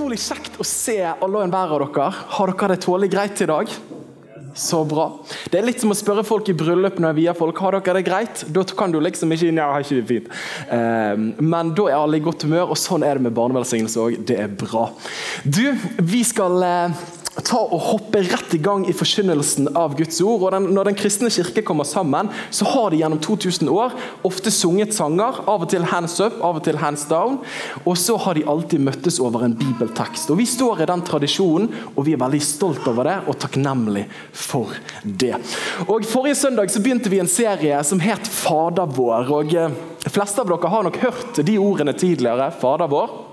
Utrolig kjekt å se alle og enhver av dere. Har dere det tålelig greit i dag? Så bra. Det er litt som å spørre folk i bryllup når jeg vier folk har dere det greit. Da kan du liksom ikke ja, har ikke det fint. Eh, men da er alle i godt humør, og sånn er det med barnevelsignelse òg. Det er bra. Du, vi skal eh, ta og hoppe rett i gang i forkynnelsen av Guds ord. og den, Når Den kristne kirke kommer sammen, så har de gjennom 2000 år ofte sunget sanger. Av og til hands up, av og til hands down. Og så har de alltid møttes over en bibeltekst. Og Vi står i den tradisjonen, og vi er veldig stolt over det og takknemlig for det. Og Forrige søndag så begynte vi en serie som het Fader vår. og eh, De fleste av dere har nok hørt de ordene tidligere. Fader vår.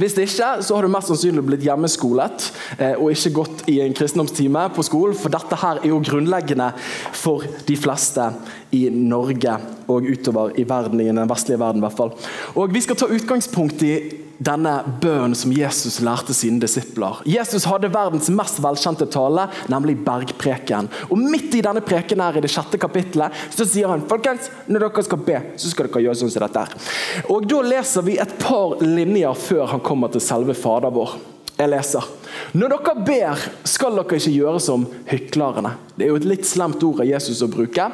Hvis ikke, så har du mest sannsynlig blitt hjemmeskolet eh, og ikke gått i en kristendomstime på skolen, for dette her er jo grunnleggende for de fleste i Norge og utover i verden, i den vestlige verden. I hvert fall. Og Vi skal ta utgangspunkt i denne bønnen som Jesus lærte sine disipler. Jesus hadde verdens mest velkjente tale, nemlig bergpreken. Og Midt i denne preken her, i det sjette kapittelet så sier han folkens, når dere skal be, så skal dere gjøre sånn som dette. her. Og Da leser vi et par linjer før han kommer til selve Fader vår. Jeg leser. Når dere ber, skal dere ikke gjøre som hyklerne. Det er jo et litt slemt ord av Jesus å bruke,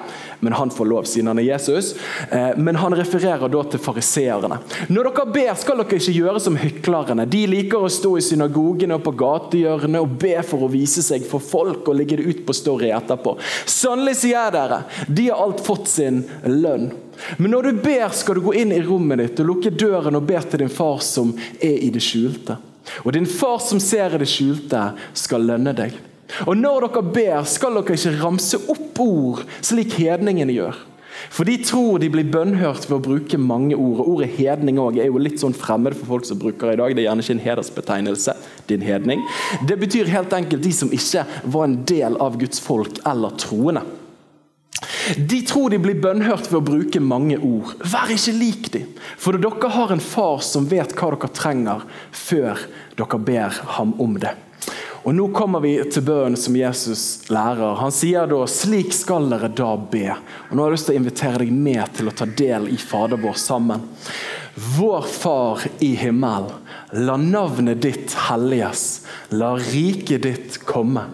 men han får lov siden han er Jesus. Eh, men han refererer da til fariseerne. Når dere ber, skal dere ikke gjøre som hyklerne. De liker å stå i synagogene og på gatehjørnene og be for å vise seg for folk og legge det ut på story etterpå. Sannelig sier jeg dere, de har alt fått sin lønn. Men når du ber, skal du gå inn i rommet ditt og lukke døren og be til din far som er i det skjulte. Og din far som ser i det skjulte, skal lønne deg. Og når dere ber, skal dere ikke ramse opp ord slik hedningene gjør. For de tror de blir bønnhørt ved å bruke mange ord. og Ordet hedning også er jo litt sånn fremmed for folk som bruker det i dag. Det er gjerne ikke en hedersbetegnelse. din hedning. Det betyr helt enkelt de som ikke var en del av Guds folk eller troende. De tror de blir bønnhørt ved å bruke mange ord. Vær ikke lik dem, for dere har en far som vet hva dere trenger, før dere ber ham om det. Og Nå kommer vi til bønnen som Jesus lærer. Han sier da 'slik skal dere da be'. Og Nå har jeg lyst til å invitere deg med til å ta del i Fader vår sammen. Vår Far i himmel, la navnet ditt helliges. La riket ditt komme.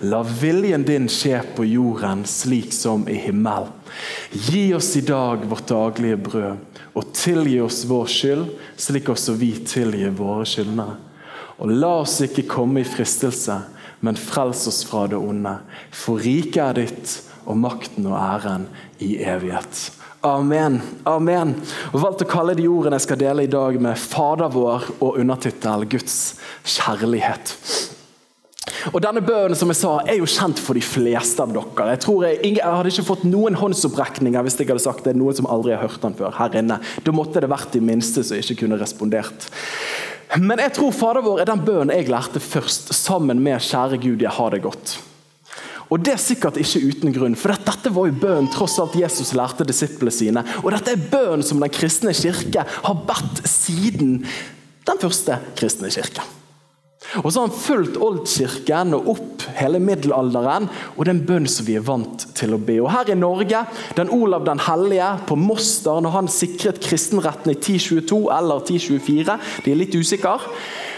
La viljen din skje på jorden slik som i himmelen. Gi oss i dag vårt daglige brød, og tilgi oss vår skyld, slik også vi tilgir våre skyldnere. Og la oss ikke komme i fristelse, men frels oss fra det onde. For riket er ditt, og makten og æren i evighet. Amen. Amen. Og valgte å kalle de ordene jeg skal dele i dag med Fader vår og undertittel Guds kjærlighet. Og Denne bønnen som jeg sa, er jo kjent for de fleste av dere. Jeg tror jeg, jeg hadde ikke fått noen håndsopprekninger hvis jeg hadde sagt det noen som aldri har hørt den før. her inne. Da måtte det vært de minste som ikke kunne respondert. Men jeg tror Fader vår er den bønnen jeg lærte først, sammen med Kjære Gud, jeg har det godt. Og Det er sikkert ikke uten grunn, for dette var jo bønnen tross alt Jesus lærte disiplene sine. Og dette er bønnen som den kristne kirke har bedt siden den første kristne kirke. Og så har han fulgt oldkirken og opp hele middelalderen, og den bønn som vi er vant til å be. Og Her i Norge, den Olav den hellige på Moster, når han sikret kristenretten i 1022 eller 1024, de er litt usikre,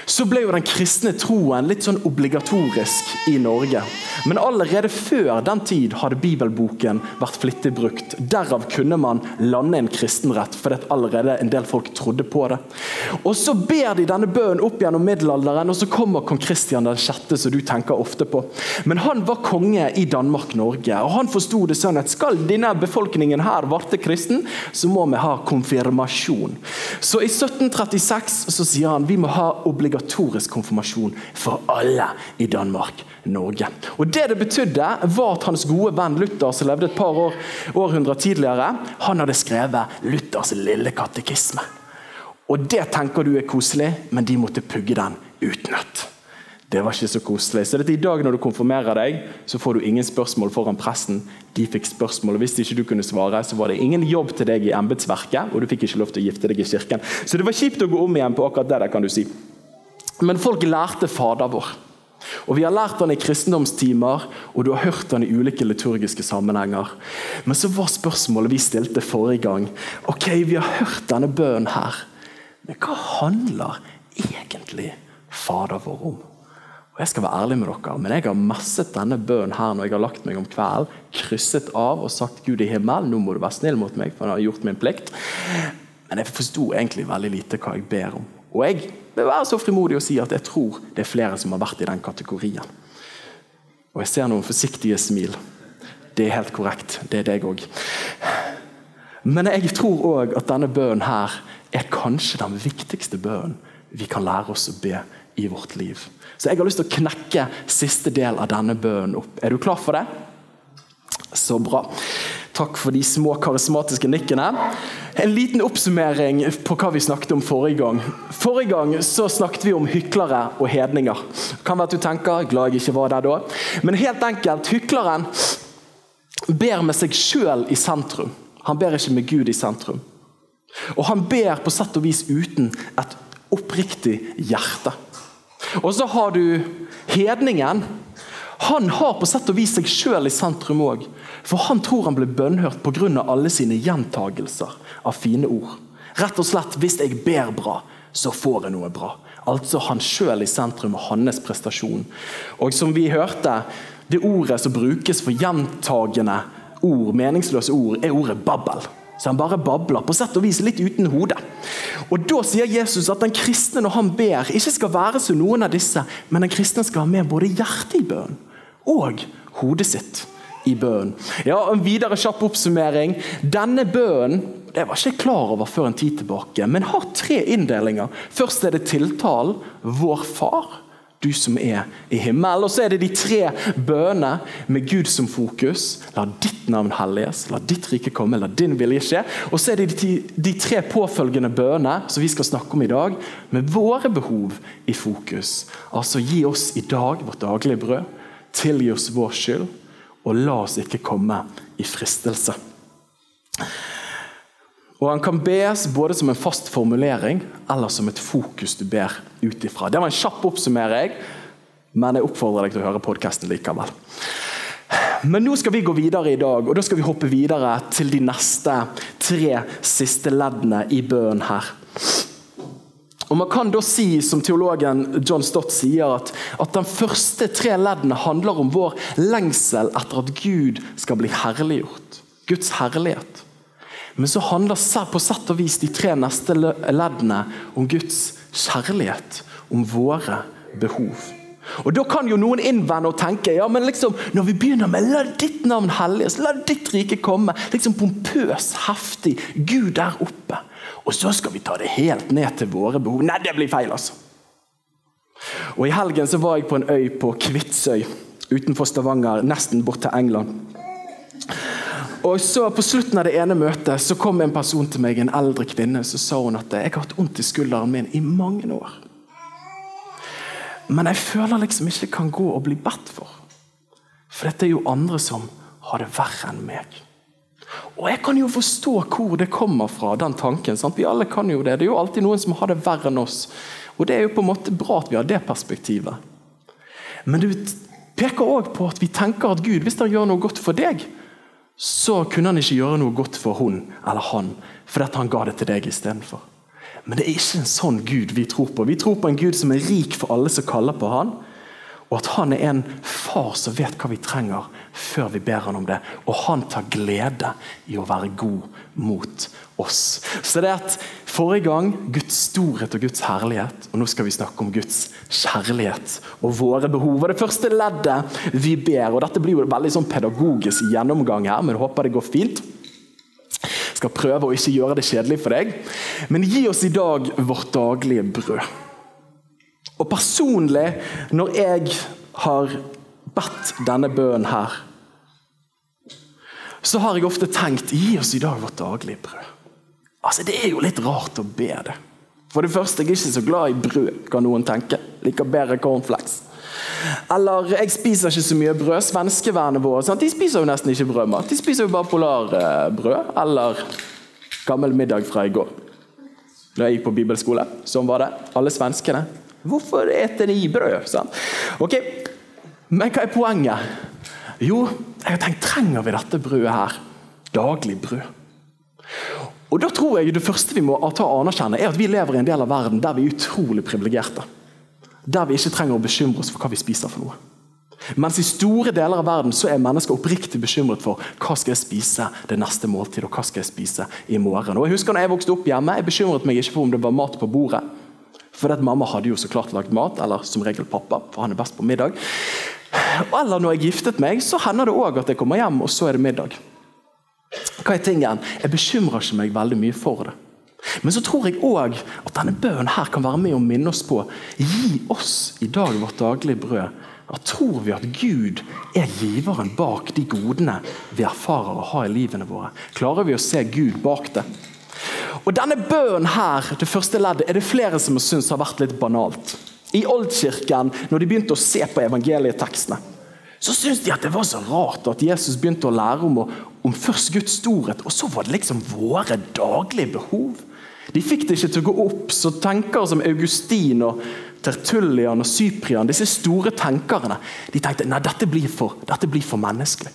så ble jo den kristne troen litt sånn obligatorisk i Norge. Men allerede før den tid hadde bibelboken vært flittig brukt. Derav kunne man lande en kristenrett, fordi allerede en del folk trodde på det. Og Så ber de denne bønnen opp gjennom middelalderen, og så kommer kong Kristian 6., som du tenker ofte på. Men han var konge i Danmark-Norge, og han forsto det sånn at skal denne befolkningen her varte kristen, så må vi ha konfirmasjon. Så i 1736 så sier han vi må ha obligatorisk konfirmasjon for alle i Danmark-Norge. Og Det det betydde, var at hans gode venn Luther, som levde et par år, århundrer tidligere, han hadde skrevet Luthers lille katekisme. Og Det tenker du er koselig, men de måtte pugge den utenat. Det var ikke så koselig. Så dette, I dag når du konfirmerer deg, så får du ingen spørsmål foran presten. De fikk spørsmål, og Hvis ikke du kunne svare, så var det ingen jobb til deg i embetsverket. Og du fikk ikke lov til å gifte deg i kirken. Så det var kjipt å gå om igjen på akkurat det der, kan du si. Men folk lærte Fader vår. Og Vi har lært den i kristendomstimer, og du har hørt den i ulike liturgiske sammenhenger. Men så var spørsmålet vi stilte forrige gang Ok, vi har hørt denne bønnen her, men hva handler egentlig Fader vår om? Og Jeg skal være ærlig med dere, men jeg har messet denne bønnen her når jeg har lagt meg om kvelden, krysset av og sagt Gud i himmelen, nå må du være snill mot meg, for jeg har gjort min plikt. Men jeg forsto egentlig veldig lite hva jeg ber om. Og jeg vil være så frimodig å si at jeg tror det er flere som har vært i den kategorien. Og jeg ser noen forsiktige smil. Det er helt korrekt. Det er deg òg. Men jeg tror òg at denne bønnen her er kanskje den viktigste bønnen vi kan lære oss å be i vårt liv. Så jeg har lyst til å knekke siste del av denne bønnen opp. Er du klar for det? Så bra. Takk for de små karismatiske nikkene. En liten oppsummering på hva vi snakket om forrige gang. Forrige gang så snakket vi om hyklere og hedninger. Kan være at du tenker, glad jeg ikke var der da. Men helt enkelt, hykleren ber med seg sjøl i sentrum. Han ber ikke med Gud i sentrum. Og han ber på sett og vis uten et oppriktig hjerte. Og så har du hedningen. Han har på sett og vis seg sjøl i sentrum òg. For han tror han ble bønnhørt pga. alle sine gjentagelser av fine ord. Rett og slett, hvis jeg ber bra, så får jeg noe bra. Altså han sjøl i sentrum og hans prestasjon. Og som vi hørte, det ordet som brukes for gjentagende ord, meningsløse ord, er ordet babbel. Så han bare babler, på sett og vis litt uten hode. Og Da sier Jesus at den kristne når han ber, ikke skal være som noen av disse, men den kristne skal ha med både hjertet i bønn og hodet sitt i bønnen. Ja, en videre kjapp oppsummering. Denne bønnen det var ikke klar over før en tid tilbake, men har tre inndelinger. Først er det tiltalen 'Vår Far' du som er i himmelen. Og så er det de tre bønnene med Gud som fokus. La ditt navn helliges, la ditt rike komme, la din vilje skje. Og så er det de, de tre påfølgende bønnene som vi skal snakke om i dag, med våre behov i fokus. Altså gi oss i dag vårt daglige brød, tilgi oss vår skyld, og la oss ikke komme i fristelse. Og Han kan bes både som en fast formulering eller som et fokus du ber ut ifra. Det var en kjapp oppsummering, men jeg oppfordrer deg til å høre podkasten likevel. Men nå skal vi gå videre i dag, og da skal vi hoppe videre til de neste tre siste leddene i bønnen her. Og Man kan da si, som teologen John Stott sier, at, at de første tre leddene handler om vår lengsel etter at Gud skal bli herliggjort. Guds herlighet. Men så handler på sett og vis de tre neste leddene om Guds kjærlighet, om våre behov. Og Da kan jo noen innvende og tenke ja, men liksom, når vi begynner med 'la ditt navn helliges', 'la ditt rike komme', liksom pompøs, heftig, Gud der oppe. Og så skal vi ta det helt ned til våre behov. Nei, det blir feil, altså. Og I helgen så var jeg på en øy på Kvitsøy utenfor Stavanger, nesten bort til England. Og så På slutten av det ene møtet så kom en person til meg, en eldre kvinne. Så sa hun at jeg har hatt vondt i skulderen min i mange år. Men jeg føler liksom ikke kan gå og bli bedt for. For dette er jo andre som har det verre enn meg. Og jeg kan jo forstå hvor det kommer fra, den tanken. Sant? Vi alle kan jo det. Det er jo alltid noen som har det verre enn oss. Og det er jo på en måte bra at vi har det perspektivet. Men det peker òg på at vi tenker at Gud, hvis han gjør noe godt for deg, så kunne han ikke gjøre noe godt for hun eller han, fordi han ga det til deg istedenfor. Men det er ikke en sånn Gud vi tror på. Vi tror på en Gud som er rik for alle som kaller på han, og at han er en far som vet hva vi trenger, før vi ber han om det. Og han tar glede i å være god mot oss. Så det er at Forrige gang Guds storhet og Guds herlighet, og nå skal vi snakke om Guds kjærlighet og våre behov. Og Det første leddet vi ber, og dette blir jo en veldig sånn pedagogisk gjennomgang her, men jeg håper det går fint. Jeg skal prøve å ikke gjøre det kjedelig for deg. Men gi oss i dag vårt daglige brød. Og personlig, når jeg har bedt denne bønnen her, så har jeg ofte tenkt gi oss i dag vårt daglige brød. Altså, Det er jo litt rart å be det. For det første, jeg er ikke så glad i brød, kan noen tenke. Liker bedre cornflakes. Eller 'jeg spiser ikke så mye brød'. Svenskevennene våre sant? de spiser jo nesten ikke brødmat. De spiser jo bare polarbrød eller gammel middag fra i går. Da jeg gikk på bibelskole, sånn var det. Alle svenskene. Hvorfor eter de brød? Sant? Ok, Men hva er poenget? Jo, jeg har tenkt, trenger vi dette brødet her? Daglig brød. Og da tror jeg Det første vi må ta og anerkjenne, er at vi lever i en del av verden der vi er utrolig privilegerte. Der vi ikke trenger å bekymre oss for hva vi spiser for noe. Mens i store deler av verden så er mennesker oppriktig bekymret for hva skal jeg spise det neste måltid, og hva skal jeg spise i morgen. Og jeg husker når jeg vokste opp hjemme, jeg bekymret meg ikke for om det var mat på bordet. For mamma hadde jo så klart lagd mat, eller som regel pappa, for han er best på middag. Eller når jeg giftet meg, så hender det òg at jeg kommer hjem, og så er det middag. Hva er tingen? Jeg bekymrer ikke meg veldig mye for det. Men så tror jeg òg at denne bønnen her kan være med å minne oss på Gi oss i dag vårt daglige brød. Da tror vi at Gud er giveren bak de godene vi erfarer å ha i livene våre. Klarer vi å se Gud bak det? Og Denne bønnen her, det første leddet, er det flere som syns har vært litt banalt. I Oldkirken, når de begynte å se på evangelietekstene, så syntes de at det var så rart at Jesus begynte å lære om, om først Guds storhet, og så var det liksom våre daglige behov. De fikk det ikke til å gå opp, så tenkere som Augustin og Tertullian og Cyprian, disse store tenkerne, de tenkte nei, dette blir for, dette blir for menneskelig.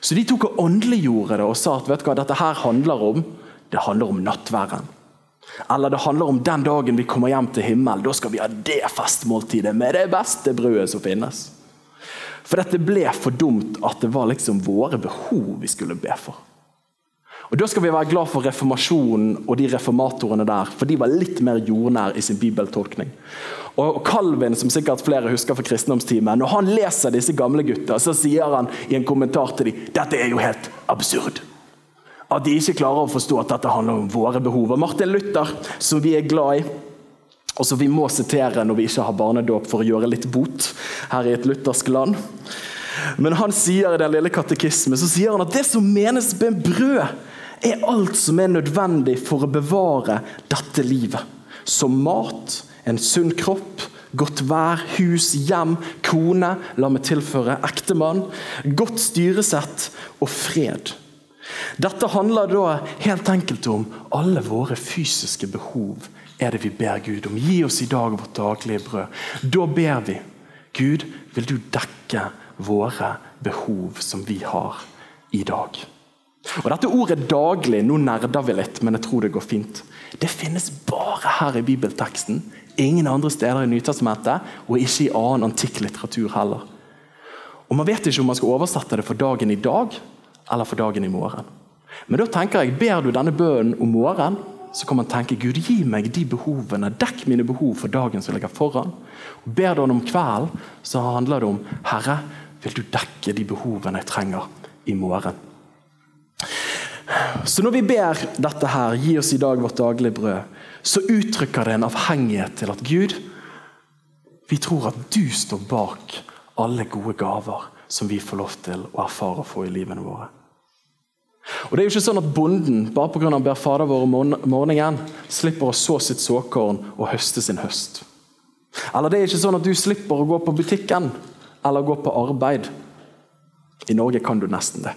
Så de tok og åndeliggjorde det og sa at vet du hva dette her handler om det handler om nattværen. Eller det handler om den dagen vi kommer hjem til himmelen. Da skal vi ha det festmåltidet med det beste brødet som finnes. For dette ble for dumt at det var liksom våre behov vi skulle be for. Og Da skal vi være glad for reformasjonen og de reformatorene der, for de var litt mer jordnær i sin bibeltolkning. Og Calvin, som sikkert flere husker fra kristendomstimen, når han leser disse gamle gutta, så sier han i en kommentar til dem dette er jo helt absurd. At de ikke klarer å forstå at dette handler om våre behov. Og Martin Luther, som vi er glad i, og som vi må sitere når vi ikke har barnedåp for å gjøre litt bot her i et luthersk land. Men han sier i den lille katekismen så sier han at det som menes med brød, er alt som er nødvendig for å bevare dette livet. Som mat, en sunn kropp, godt vær, hus, hjem, kone, la meg tilføre ektemann, godt styresett og fred. Dette handler da helt enkelt om alle våre fysiske behov er det vi ber Gud om. Gi oss i dag vårt daglige brød. Da ber vi Gud, vil du dekke våre behov som vi har i dag? Og Dette ordet 'daglig' nå nerder vi litt, men jeg tror det går fint. Det finnes bare her i bibelteksten. Ingen andre steder i Nytestamentet, og ikke i annen antikk litteratur heller. Og Man vet ikke om man skal oversette det for dagen i dag eller for dagen i morgen. Men da tenker jeg, ber du denne bønnen om morgenen, så kan man tenke Gud, gi meg de behovene, dekk mine behov for dagen som ligger foran. Og Ber du han om kvelden, så handler det om Herre, vil du dekke de behovene jeg trenger i morgen. Så når vi ber dette her, gi oss i dag vårt daglige brød, så uttrykker det en avhengighet til at Gud, vi tror at du står bak alle gode gaver som vi får lov til å erfare og få i livene våre. Og det er jo ikke sånn at Bonden bare pga. han ber Fader vår om morgenen, slipper å så sitt såkorn og høste sin høst. Eller det er ikke sånn at du slipper å gå på butikken eller gå på arbeid. I Norge kan du nesten det.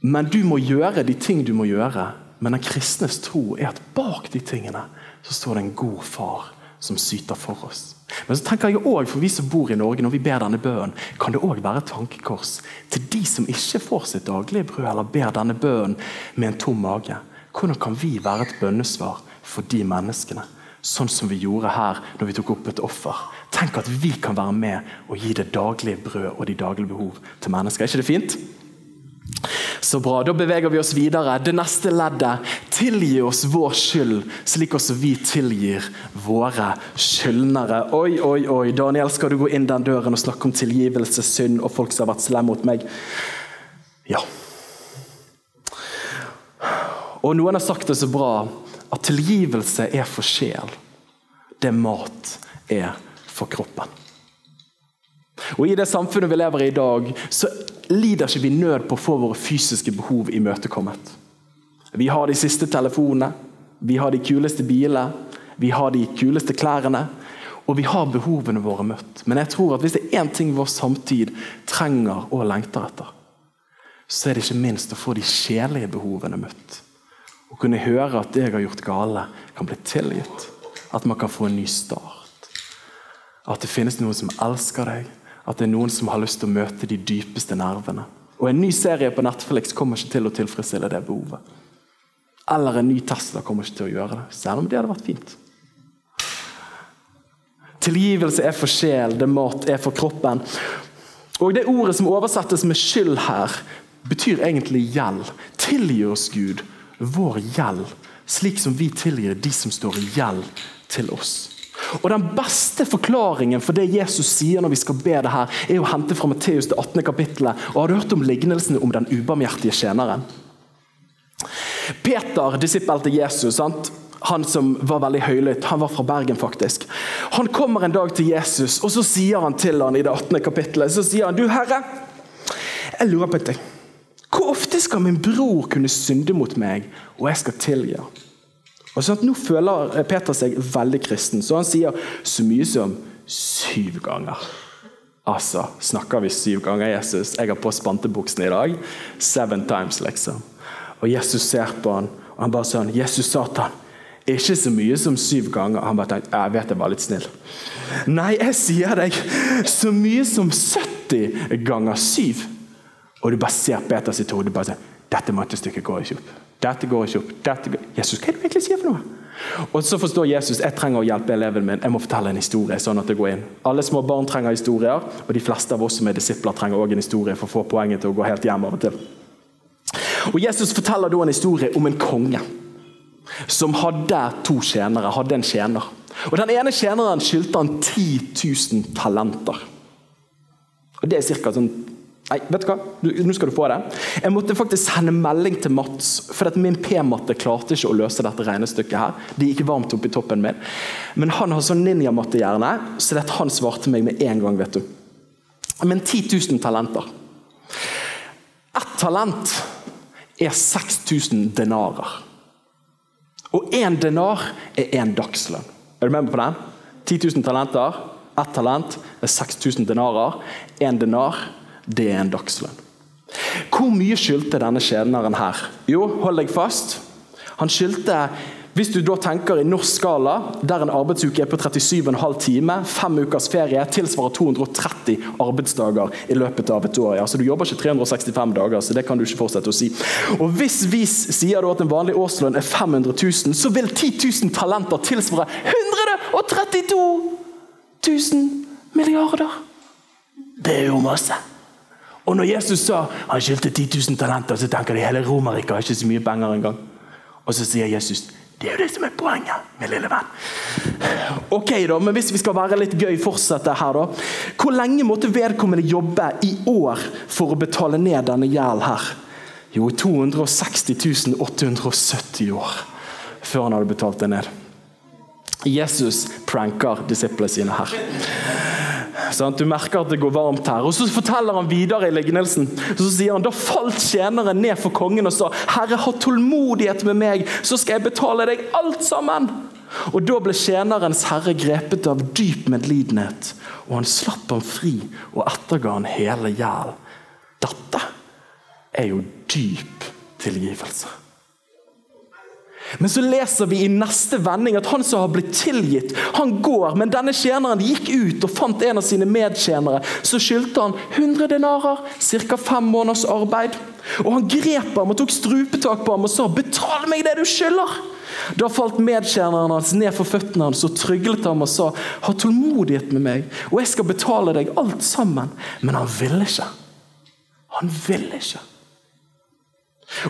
Men du må gjøre de ting du må gjøre. Men den kristnes tro er at bak de tingene så står det en god far som syter for oss. Men så tenker jeg også, for vi som bor i Norge, når vi ber denne bønnen, kan det òg være et tankekors til de som ikke får sitt daglige brød, eller ber denne bønnen med en tom mage. Hvordan kan vi være et bønnesvar for de menneskene? Sånn som vi gjorde her når vi tok opp et offer. Tenk at vi kan være med og gi det daglige brød og de daglige behov til mennesker. Er ikke det fint? Så bra, Da beveger vi oss videre. Det neste leddet. Tilgi oss vår skyld, slik også vi tilgir våre skyldnere. Oi, oi, oi. Daniel, skal du gå inn den døren og snakke om tilgivelse, synd og folk som har vært slemme mot meg? Ja. Og noen har sagt det så bra at tilgivelse er for sjel. Det mat er for kroppen. Og I det samfunnet vi lever i i dag, så lider ikke vi nød på å få våre fysiske behov imøtekommet. Vi har de siste telefonene, vi har de kuleste bilene, vi har de kuleste klærne. Og vi har behovene våre møtt. Men jeg tror at hvis det er én ting vår samtid trenger og lengter etter, så er det ikke minst å få de sjelelige behovene møtt. Å kunne høre at det jeg har gjort gale, kan bli tilgitt. At man kan få en ny start. At det finnes noen som elsker deg. At det er noen som har lyst til å møte de dypeste nervene. Og En ny serie på Netflix kommer ikke til å tilfredsstille det behovet. Eller en ny Tesla kommer ikke til å gjøre det, selv om det hadde vært fint. Tilgivelse er for sjel, det mat er for kroppen. Og Det ordet som oversettes med skyld her, betyr egentlig gjeld. Tilgi oss, Gud, vår gjeld, slik som vi tilgir de som står i gjeld til oss. Og Den beste forklaringen for det Jesus sier når vi skal be det her, er å hente fra Matteus det 18. kapittelet. Og Har du hørt om lignelsen om den ubarmhjertige tjeneren? Peter, disippel til Jesus, sant? han som var veldig høylytt, han var fra Bergen faktisk. Han kommer en dag til Jesus, og så sier han til han i det 18. kapittelet så sier han, du herre, jeg lurer på deg. Hvor ofte skal min bror kunne synde mot meg, og jeg skal tilgi? Og sånn at Nå føler Peter seg veldig kristen, så han sier så mye som syv ganger. Altså, snakker vi syv ganger Jesus? Jeg har på spantebuksene i dag. Seven times, liksom. Og Jesus ser på han, og han bare sånn Jesus, Satan. Ikke så mye som syv ganger. Han bare tenkte jeg vet jeg var litt snill. Nei, jeg sier deg så mye som 70 ganger syv. Og du bare ser Peter sitt hode bare sånn Dette mattestykket går ikke opp. Dette går ikke opp. Dette går... Jesus, hva er det du egentlig sier for noe? Og så forstår Jesus jeg trenger å hjelpe eleven min. Jeg må fortelle en historie. sånn at det går inn. Alle små barn trenger historier, og de fleste av oss som er disipler, trenger også en historie for å få poenget til å gå helt hjem av og til. Og Jesus forteller da en historie om en konge som hadde to tjenere. hadde en tjener. Og Den ene tjeneren skyldte han 10 000 talenter. Og Det er cirka sånn Nei, vet du hva? Nå skal du få det. Jeg måtte faktisk sende melding til Mats, for at min P-matte klarte ikke å løse dette regnestykket. her. Det gikk varmt opp i toppen min. Men han har sånn ninjamattehjerne, så det han svarte meg med en gang. vet du. Men 10 000 talenter. Ett talent er 6000 denarer. Og én denar er én dagslønn. Er du med på den? 10 000 talenter. Ett talent er 6000 denarer. Én denar det er en dagslønn. Hvor mye skyldte denne tjeneren her? Jo, hold deg fast. Han skyldte hvis du da tenker i norsk skala, der en arbeidsuke er på 37,5 timer, fem ukers ferie tilsvarer 230 arbeidsdager i løpet av et år. Ja. Så Du jobber ikke 365 dager, så det kan du ikke fortsette å si. Og Hvis vi sier at en vanlig årslønn er 500 000, så vil 10 000 talenter tilsvare 132 000 milliarder. Det er jo masse. Og når Jesus sa han skyldte 10 000 talenter, så tenker de hele Romerriket har ikke så mye penger engang. Og så sier Jesus det er jo det som er poenget, min lille venn. Ok da, men Hvis vi skal være litt gøy, fortsette her da. Hvor lenge måtte vedkommende jobbe i år for å betale ned denne gjelden her? Jo, 260 870 år før han hadde betalt det ned. Jesus pranker disiplene sine her. Sant? Du merker at det går varmt her. Og Så forteller han videre i lignelsen. Så sier han, Da falt tjeneren ned for kongen og sa, 'Herre, ha tålmodighet med meg, så skal jeg betale deg alt sammen.' Og Da ble tjenerens herre grepet av dyp medlidenhet, og han slapp ham fri og etterga han hele hjel. Dette er jo dyp tilgivelse. Men så leser vi i neste vending at han som har blitt tilgitt, han går. Men denne tjeneren gikk ut og fant en av sine medtjenere. Så skyldte han 100 denarer, ca. fem måneders arbeid. Og Han grep ham og tok strupetak på ham og sa 'betal meg det du skylder'. Da falt medtjeneren hans ned for føttene hans og tryglet ham og sa 'ha tålmodighet med meg, og jeg skal betale deg alt sammen'. Men han ville ikke. Han ville ikke.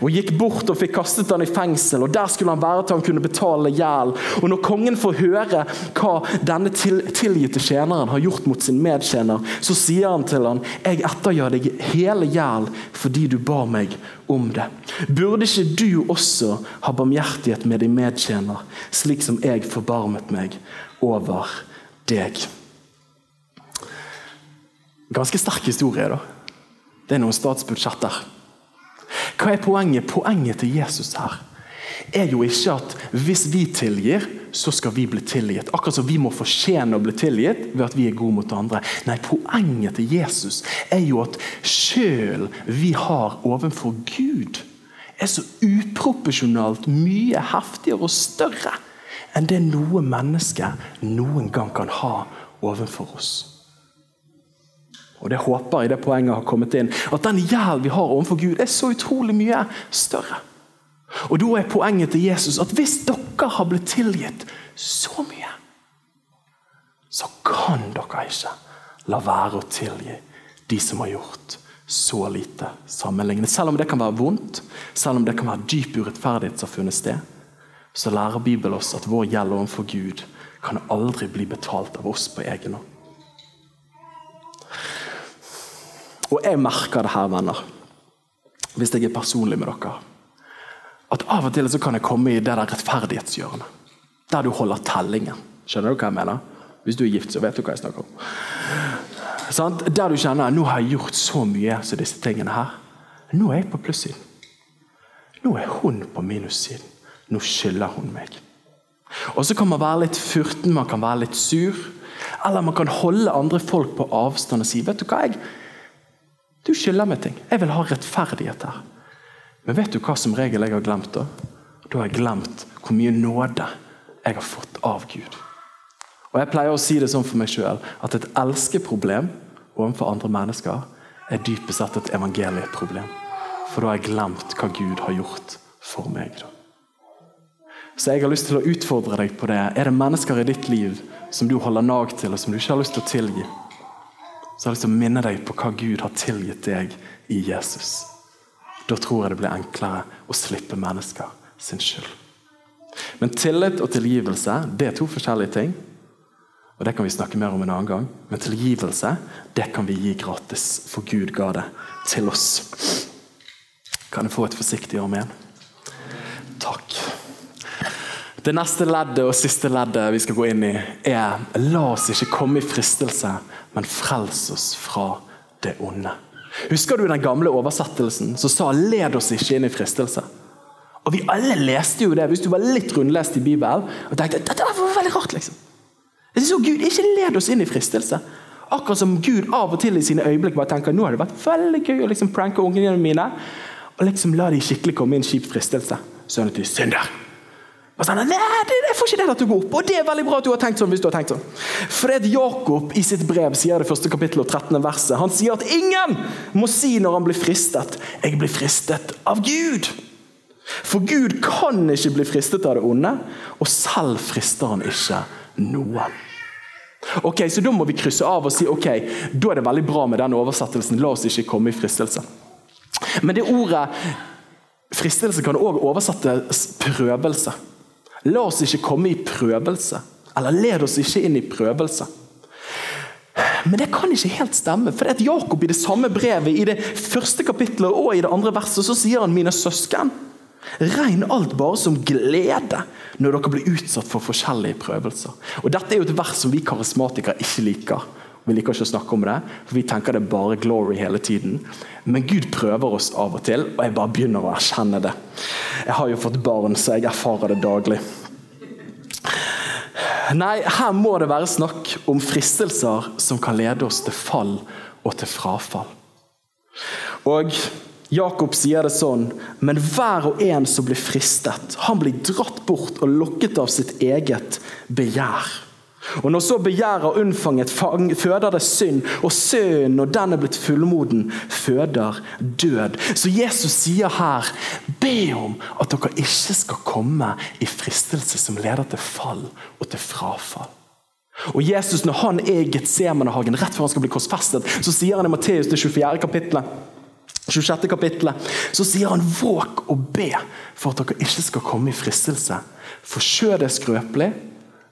Og gikk bort og fikk kastet han i fengsel, og der skulle han være til han kunne betale gjeld. Og når kongen får høre hva denne til, tilgitte tjeneren har gjort mot sin medtjener, så sier han til han, 'Jeg ettergjør deg hele gjeld fordi du ba meg om det.' 'Burde ikke du også ha barmhjertighet med din medtjener, slik som jeg forbarmet meg over deg?' Ganske sterk historie, da. Det er noen statsbudsjetter. Hva er poenget? Poenget til Jesus her er jo ikke at hvis vi tilgir, så skal vi bli tilgitt. Akkurat som vi må fortjene å bli tilgitt ved at vi er gode mot andre. Nei, poenget til Jesus er jo at sjøl vi har overfor Gud, er så uproporsjonalt mye heftigere og større enn det noe menneske noen gang kan ha overfor oss. Og det håper jeg det poenget har kommet inn. At den gjeld vi har overfor Gud, er så utrolig mye større. Og Da er poenget til Jesus at hvis dere har blitt tilgitt så mye, så kan dere ikke la være å tilgi de som har gjort så lite sammenlignende. Selv om det kan være vondt, selv om det kan være dyp urettferdighet som har funnet sted, så lærer Bibelen oss at vår gjeld overfor Gud kan aldri bli betalt av oss på egen hånd. Og jeg merker det her, venner, hvis jeg er personlig med dere, at av og til så kan jeg komme i det der rettferdighetshjørnet. Der du holder tellingen. Skjønner du hva jeg mener? Hvis du er gift, så vet du hva jeg snakker om. Sånn? Der du kjenner nå har jeg gjort så mye som disse tingene her. Nå er jeg på plussiden. Nå er hun på minussiden. Nå skylder hun meg. Og Så kan man være litt furten, man kan være litt sur. Eller man kan holde andre folk på avstand og si vet du hva, jeg, du skylder meg ting. Jeg vil ha rettferdighet her. Men vet du hva som regel jeg har glemt? Da Da har jeg glemt hvor mye nåde jeg har fått av Gud. Og Jeg pleier å si det sånn for meg sjøl at et elskeproblem overfor andre mennesker er dypest sett et evangelieproblem. For da har jeg glemt hva Gud har gjort for meg. Da. Så jeg har lyst til å utfordre deg på det. Er det mennesker i ditt liv som du holder nag til, og som du ikke har lyst til å tilgi? Så jeg har lyst til å minne deg på hva Gud har tilgitt deg i Jesus. Da tror jeg det blir enklere å slippe mennesker sin skyld. Men tillit og tilgivelse det er to forskjellige ting. Og Det kan vi snakke mer om en annen gang. Men tilgivelse det kan vi gi gratis, for Gud ga det til oss. Kan jeg få et forsiktig amen? Takk. Det neste leddet og siste leddet vi skal gå inn i, er la oss ikke komme i fristelse, men frels oss fra det onde. Husker du den gamle oversettelsen som sa 'led oss ikke inn i fristelse'? Og Vi alle leste jo det hvis du var litt rundlest i Bibelen og tenkte dette var veldig rart. liksom. Jeg synes, så Gud ikke led oss inn i fristelse. Akkurat som Gud av og til i sine øyeblikk bare tenker nå har det vært veldig gøy å liksom pranke ungene mine. Og liksom la de skikkelig komme i en kjip fristelse. Sånn at de synder. Og sånn, nei, Jeg får ikke det til å gå opp. Og det er veldig bra at du har tenkt sånn. hvis du har tenkt sånn. Fred Jakob i sitt brev sier det første kapittel og 13. verset. Han sier at ingen må si når han blir fristet 'Jeg blir fristet av Gud'. For Gud kan ikke bli fristet av det onde, og selv frister han ikke noen. Ok, Så da må vi krysse av og si ok, da er det veldig bra med den oversettelsen. La oss ikke komme i fristelse. Men det ordet fristelse kan også oversettes prøvelse. La oss ikke komme i prøvelse. Eller led oss ikke inn i prøvelse. Men det kan ikke helt stemme. For det at Jakob i det samme brevet, i det første kapittelet og i det andre verset, så sier han mine søsken. Regn alt bare som glede når dere blir utsatt for forskjellige prøvelser. Og Dette er jo et vers som vi karismatikere ikke liker. Vi liker ikke å snakke om det, for vi tenker det er bare glory hele tiden. Men Gud prøver oss av og til, og jeg bare begynner å erkjenne det. Jeg har jo fått barn, så jeg erfarer det daglig. Nei, her må det være snakk om fristelser som kan lede oss til fall og til frafall. Og Jakob sier det sånn, men hver og en som blir fristet, han blir dratt bort og lokket av sitt eget begjær. Og Når så begjæret unnfanget føder det synd, og synd, når den er blitt fullmoden, føder død. Så Jesus sier her, be om at dere ikke skal komme i fristelse som leder til fall og til frafall. Og Jesus, Når han er i Getsemanehagen, rett før han skal bli korsfestet, så sier han i Matteus det 24. kapittelet 26. kapittelet, så sier han våg og be for at dere ikke skal komme i fristelse. For kjødet er skrøpelig,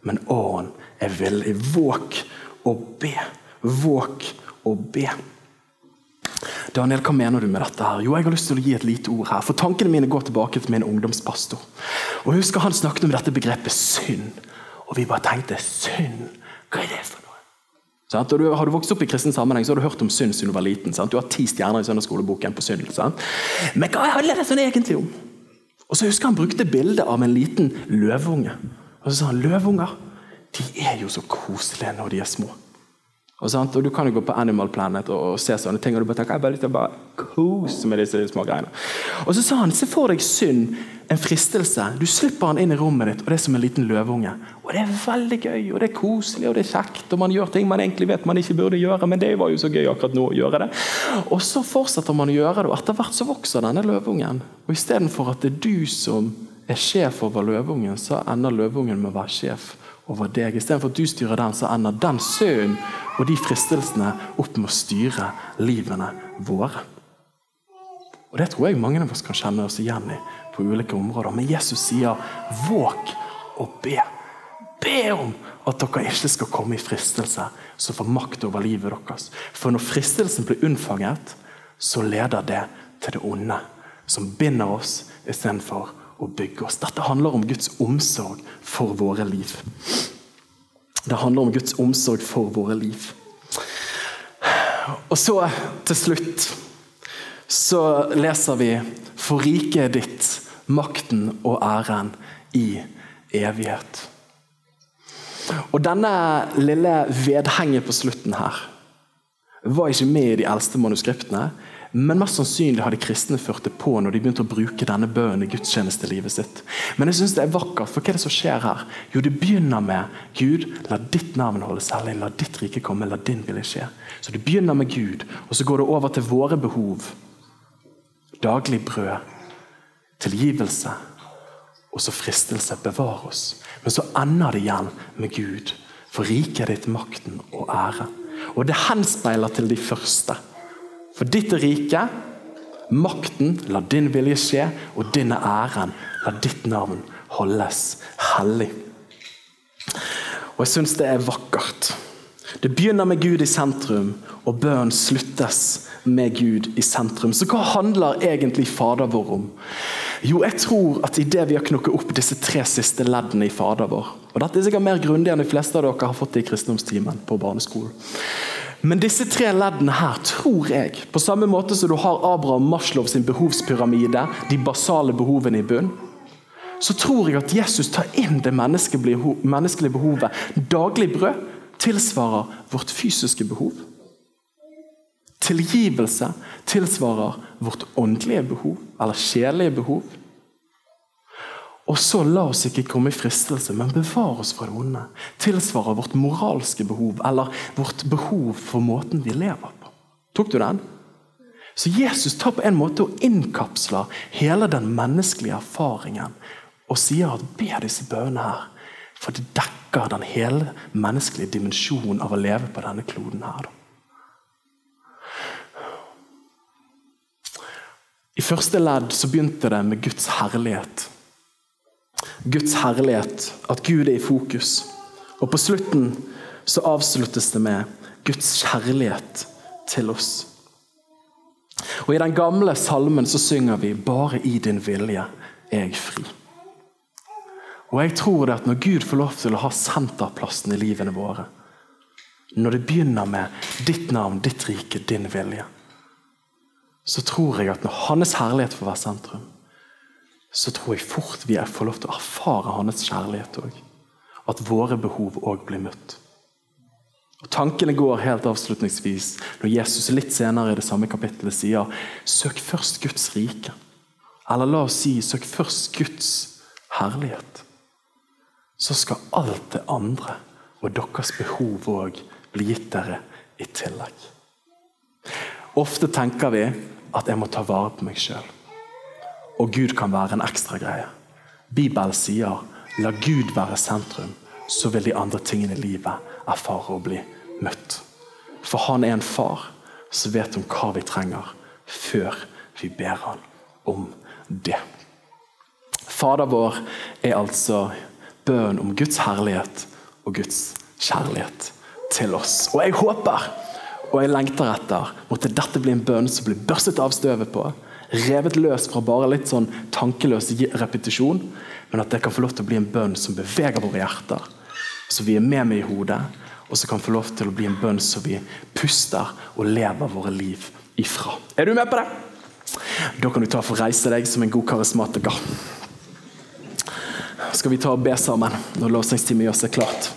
men åren er villig. Våk og be. Våk og be. Daniel, hva mener du med dette? her? Jo, jeg har lyst til å gi et lite ord her. For Tankene mine går tilbake til min ungdomspastor. Og husker Han snakket om dette begrepet synd. Og vi bare tenkte synd, hva er det for noe? Sånn? Du, har du vokst opp i kristen sammenheng, så har du hørt om synd siden du var liten. Sånn? Du har ti stjerner i søndagsskoleboken på synd. Sånn? Men hva handler det sånn egentlig om? Og så husker Han brukte bildet av en liten løveunge. Og så sa han løvunger de er jo så koselige når de er små. Og, og, Du kan jo gå på Animal Planet og, og se sånne ting, og du bare tenker jeg bare lyst til bare kose med disse små greiene. Og så sa han se for deg synd, en fristelse. Du slipper han inn i rommet ditt, og det er som en liten løveunge. Og Det er veldig gøy, og det er koselig og det er kjekt, og man gjør ting man egentlig vet man ikke burde gjøre, men det var jo så gøy akkurat nå å gjøre det. Og så fortsetter man å gjøre det, og etter hvert så vokser denne løveungen. Og Istedenfor at det er du som er sjef over løveungen, så ender løveungen med å være sjef over deg. Istedenfor at du styrer den, så ender den sønnen og de fristelsene opp med å styre livene våre. Og Det tror jeg mange av oss kan kjenne oss igjen i på ulike områder. Men Jesus sier 'våg og be'. Be om at dere ikke skal komme i fristelse som får makt over livet deres. For når fristelsen blir unnfanget, så leder det til det onde, som binder oss istedenfor å bygge oss. Dette handler om Guds omsorg for våre liv. Det handler om Guds omsorg for våre liv. Og så til slutt så leser vi For riket ditt, makten og æren i evighet. Og denne lille vedhenget på slutten her var ikke med i de eldste manuskriptene. Men mest sannsynlig har de kristne ført det på når de begynte å bruke denne bønnen i gudstjenestelivet sitt. Men jeg synes det er vakkert, for hva er det som skjer her? Jo, det begynner med Gud, la ditt navn holdes hellig, la ditt rike komme, la din vilje skje. Så det begynner med Gud, og så går det over til våre behov. Daglig brød, tilgivelse, og så fristelse. Bevar oss. Men så ender det igjen med Gud. For riket ditt makten og ære. Og det henspeiler til de første. For ditt riket, makten, la din vilje skje, og din æren. La ditt navn holdes hellig. Og jeg syns det er vakkert. Det begynner med Gud i sentrum, og bønnen sluttes med Gud i sentrum. Så hva handler egentlig Fader vår om? Jo, jeg tror at idet vi har knukket opp disse tre siste leddene i Fader vår og Dette er sikkert mer grundig enn de fleste av dere har fått det i kristendomstimen på barneskolen. Men disse tre leddene her tror jeg, på samme måte som du har Abraham Maslow sin behovspyramide, de basale behovene i bunn, så tror jeg at Jesus tar inn det menneskelige behovet. Daglig brød tilsvarer vårt fysiske behov. Tilgivelse tilsvarer vårt åndelige behov, eller sjelelige behov. Og så la oss ikke komme i fristelse, men bevare oss fra det onde. Tilsvarer vårt moralske behov, eller vårt behov for måten vi lever på. Tok du den? Så Jesus tar på en måte og innkapsler hele den menneskelige erfaringen og sier at be disse bønnene her, for det dekker den hele menneskelige dimensjonen av å leve på denne kloden her. I første ledd så begynte det med Guds herlighet. Guds herlighet, at Gud er i fokus. Og på slutten så avsluttes det med Guds kjærlighet til oss. Og I den gamle salmen så synger vi 'Bare i din vilje er jeg fri'. Og jeg tror det at Når Gud får lov til å ha senterplassen i livene våre, når det begynner med ditt navn, ditt rike, din vilje, så tror jeg at når Hans herlighet får være sentrum, så tror jeg fort vi får lov til å erfare hans kjærlighet òg. At våre behov òg blir møtt. Og Tankene går helt avslutningsvis når Jesus litt senere i det samme kapittelet sier søk først Guds rike. Eller la oss si søk først Guds herlighet. Så skal alt det andre og deres behov òg bli gitt dere i tillegg. Ofte tenker vi at jeg må ta vare på meg sjøl og Gud kan være en ekstra greie. Bibelen sier la Gud være sentrum, så vil de andre tingene i livet erfare å bli møtt. For han er en far som vet om hva vi trenger, før vi ber han om det. Fader vår er altså bønn om Guds herlighet og Guds kjærlighet til oss. Og jeg håper og jeg lengter etter måtte dette bli en bønn som blir børstet av støvet på revet løs fra bare litt sånn tankeløs repetisjon, men at det kan få lov til å bli en bønn som beveger våre hjerter, så vi er med med i hodet, og så kan få lov til å bli en bønn som vi puster og lever våre liv ifra. Er du med på det? Da kan du ta for å reise deg som en god karismatiker. skal vi ta og be sammen når lovsangstimen gjør seg klart.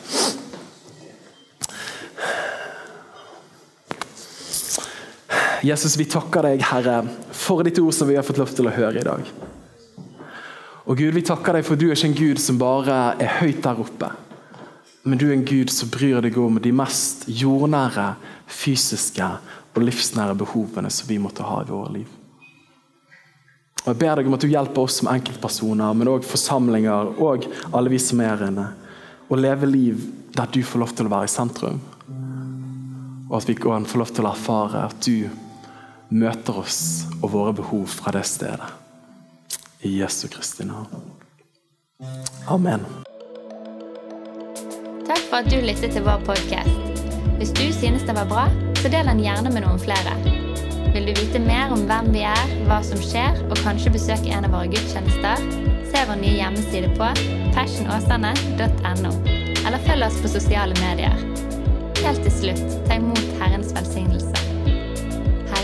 Jesus, vi takker deg, Herre, for ditt ord som vi har fått lov til å høre i dag. Og Gud, vi takker deg for du er ikke en Gud som bare er høyt der oppe. Men du er en Gud som bryr deg om de mest jordnære, fysiske og livsnære behovene som vi måtte ha i våre liv. Og Jeg ber deg om at du hjelper oss som enkeltpersoner, men òg forsamlinger og alle vi som er her inne, å leve liv der du får lov til å være i sentrum. Og at vi kan få lov til å erfare at du møter oss og våre behov fra det stedet. I Jesu Kristi navn. Amen. Takk for at du lyttet til vår podkast. Hvis du synes den var bra, så del den gjerne med noen flere. Vil du vite mer om hvem vi er, hva som skjer, og kanskje besøke en av våre gudstjenester, se vår nye hjemmeside på fashionåsane.no, eller følg oss på sosiale medier. Helt til slutt, ta imot Herrens velsignelse.